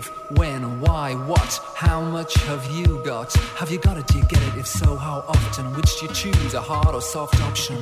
give, when, why, what, how much have you got? Have you got it? Do you get it? If so, how often? Which do you choose, a hard or soft option?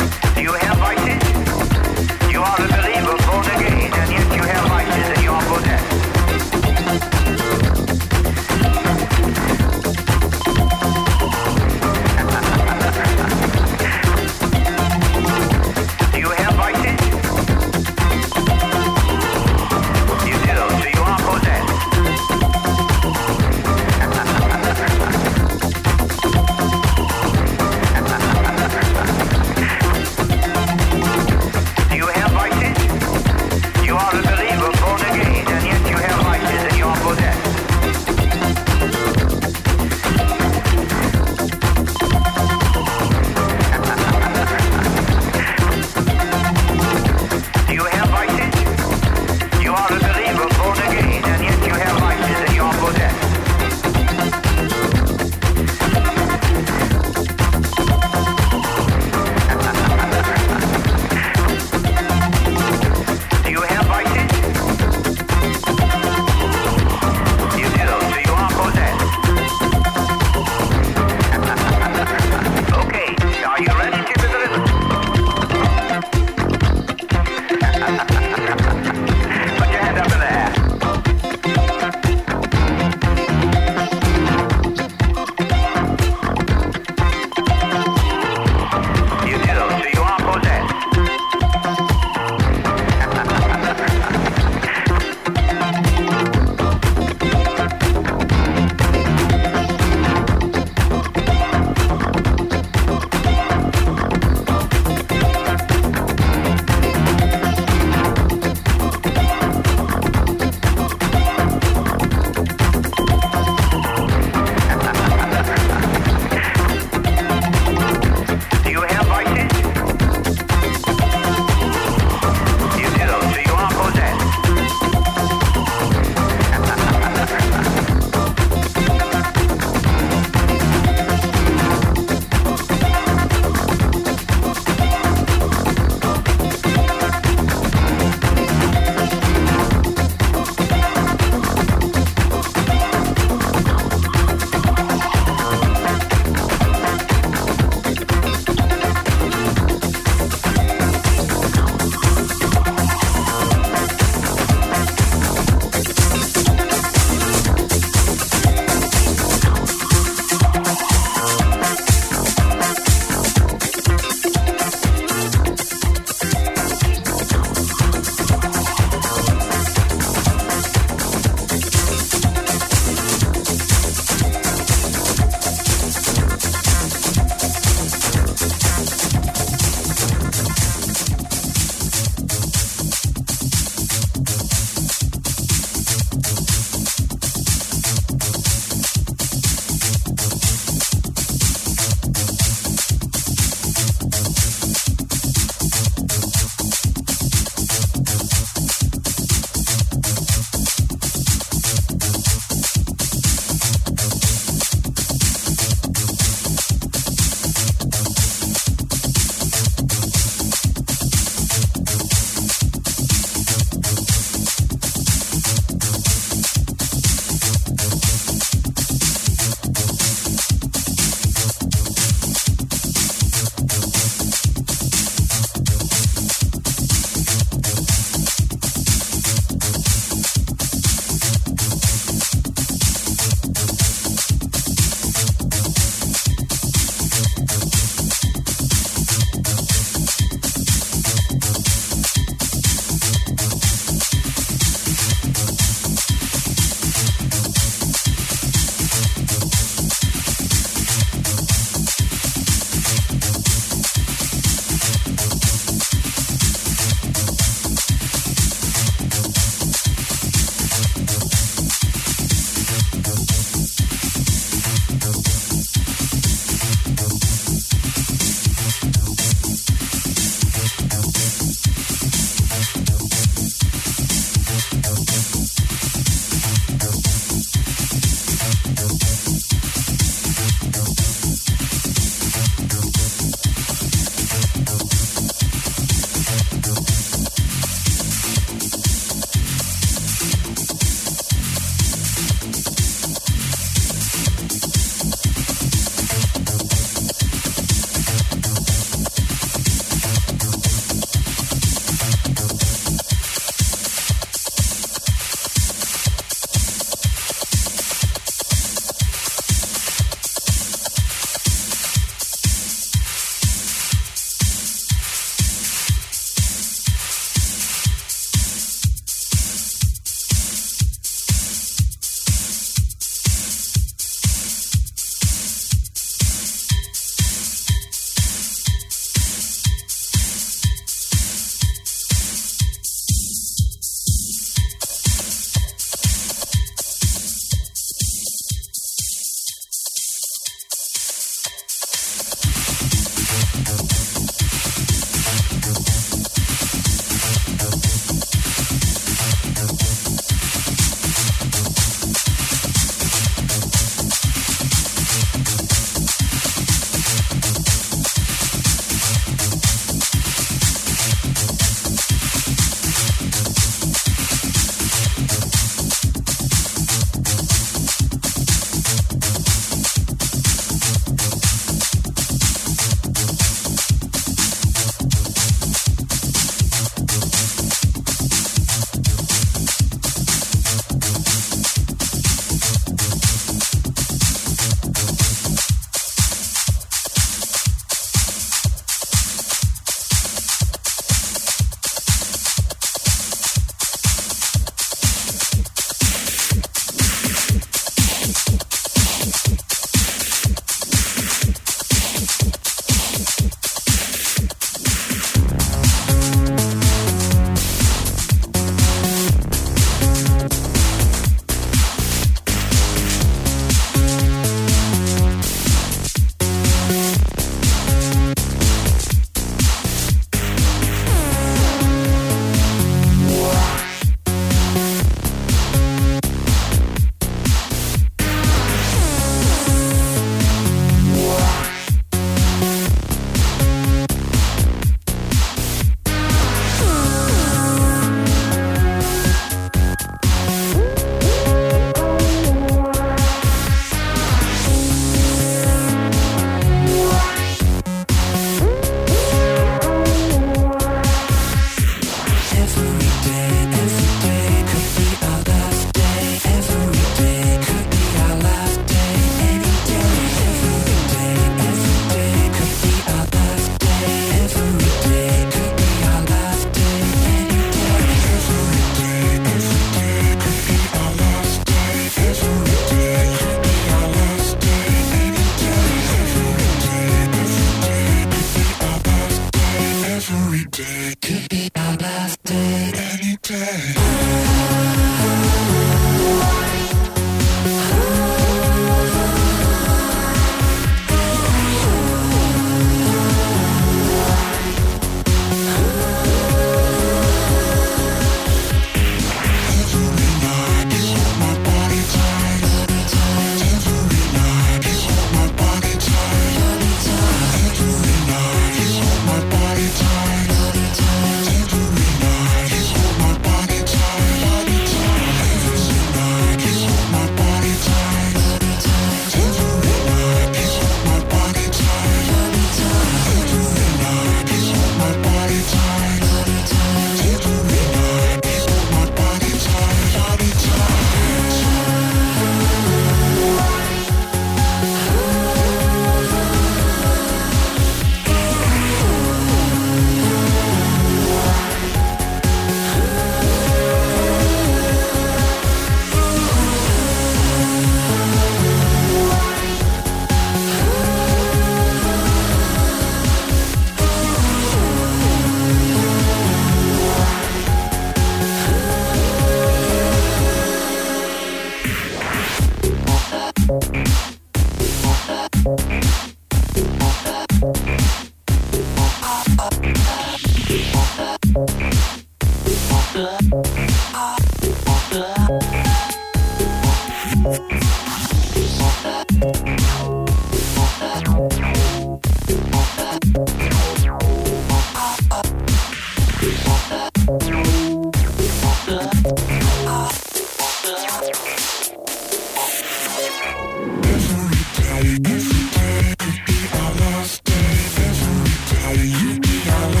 Every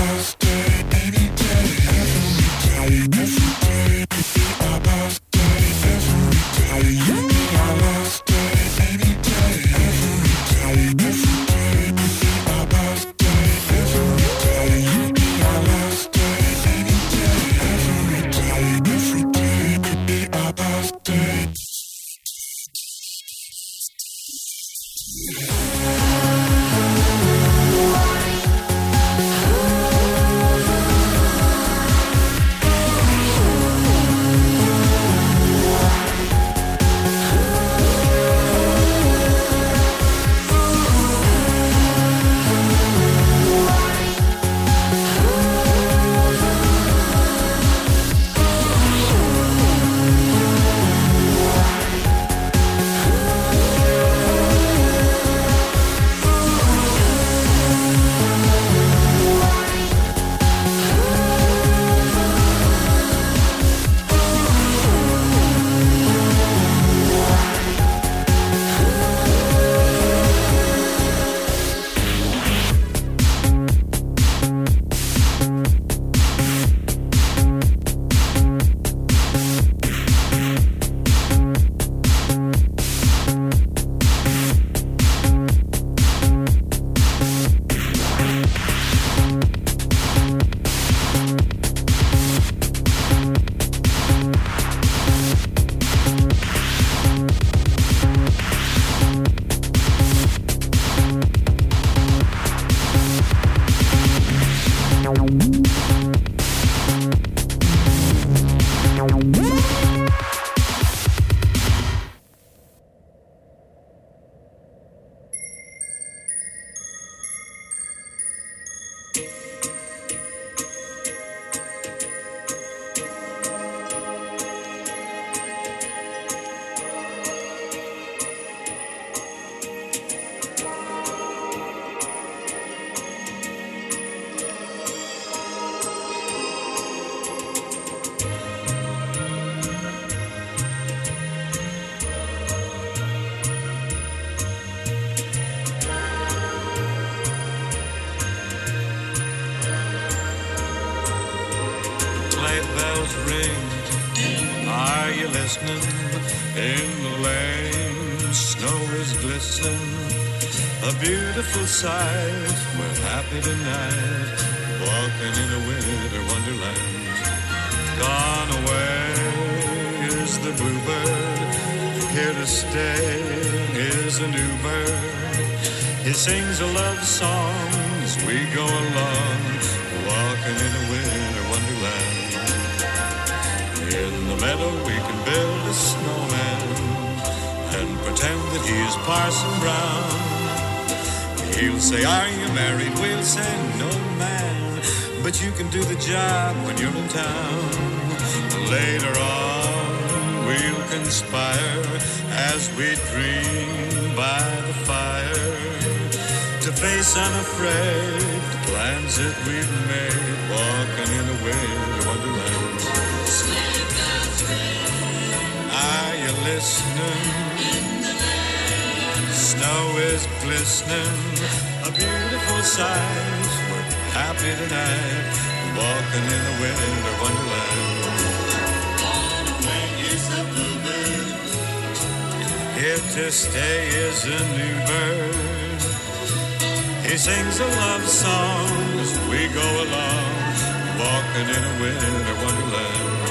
In the lane, snow is glistening. A beautiful sight. We're happy tonight, walking in a winter wonderland. Gone away is the bluebird. Here to stay is a new bird. He sings a love song as we go along, walking in a winter that he is Parson Brown. He'll say, Are you married? We'll say, No, man. But you can do the job when you're in town. Later on, we'll conspire as we dream by the fire to face unafraid the plans that we've made, walking in a winter wonderland. Are you listening? now is glistening, a beautiful sight. We're happy tonight, walking in a winter wonderland. Here to stay is a new bird, he sings a love song as we go along, walking in a winter wonderland.